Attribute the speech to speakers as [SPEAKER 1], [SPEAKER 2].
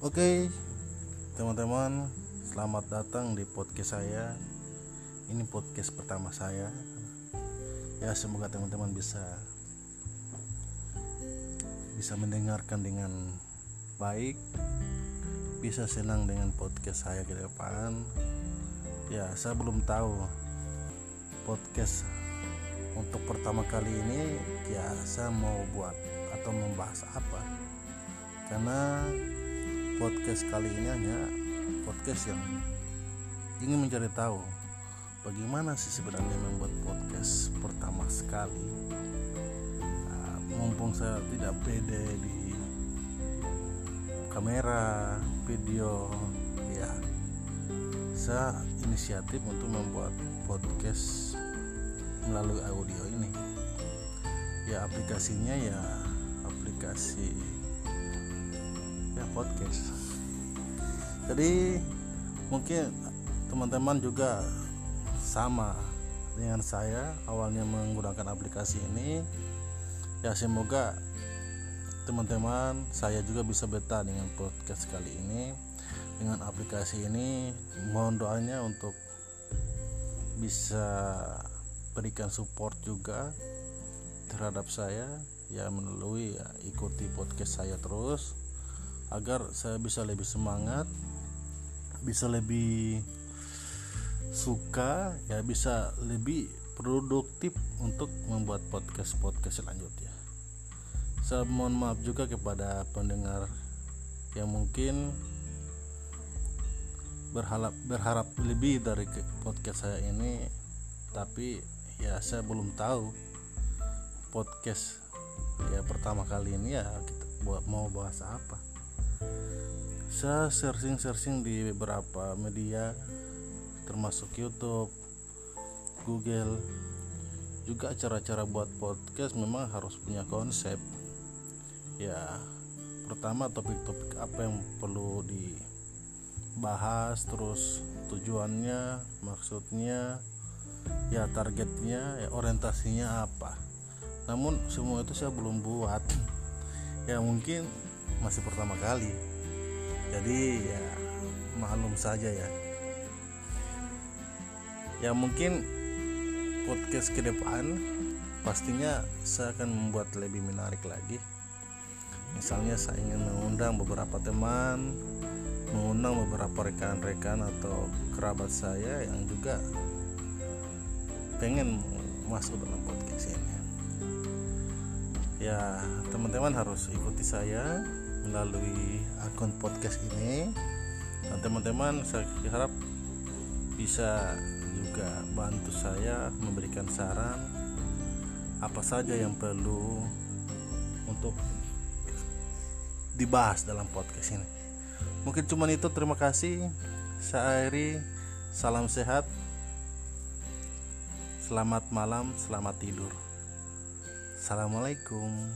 [SPEAKER 1] Oke, teman-teman, selamat datang di podcast saya. Ini podcast pertama saya. Ya, semoga teman-teman bisa bisa mendengarkan dengan baik, bisa senang dengan podcast saya ke depan. Ya, saya belum tahu podcast untuk pertama kali ini ya saya mau buat atau membahas apa karena podcast kali ini hanya podcast yang ingin mencari tahu bagaimana sih sebenarnya membuat podcast pertama sekali. Nah, mumpung saya tidak pede di kamera video ya saya inisiatif untuk membuat podcast melalui audio ini. Ya aplikasinya ya aplikasi ya podcast. Jadi mungkin teman-teman juga sama dengan saya awalnya menggunakan aplikasi ini. Ya semoga teman-teman saya juga bisa betah dengan podcast kali ini. Dengan aplikasi ini mohon doanya untuk bisa berikan support juga terhadap saya. Ya melalui ya, ikuti podcast saya terus agar saya bisa lebih semangat bisa lebih suka ya bisa lebih produktif untuk membuat podcast podcast selanjutnya. Saya mohon maaf juga kepada pendengar yang mungkin berharap berharap lebih dari podcast saya ini tapi ya saya belum tahu podcast ya pertama kali ini ya kita buat mau bahas apa saya searching-searching di beberapa media termasuk YouTube, Google. Juga cara-cara buat podcast memang harus punya konsep. Ya pertama topik-topik apa yang perlu dibahas terus tujuannya maksudnya ya targetnya ya orientasinya apa. Namun semua itu saya belum buat. Ya mungkin masih pertama kali. Jadi ya maklum saja ya. Ya mungkin podcast ke depan pastinya saya akan membuat lebih menarik lagi. Misalnya saya ingin mengundang beberapa teman mengundang beberapa rekan-rekan atau kerabat saya yang juga pengen masuk dalam podcast ini. Ya teman-teman harus ikuti saya melalui akun podcast ini. Dan teman-teman saya harap bisa juga bantu saya memberikan saran apa saja yang perlu untuk dibahas dalam podcast ini. Mungkin cuma itu. Terima kasih. Saya Airi. Salam sehat. Selamat malam selamat tidur. Assalamualaikum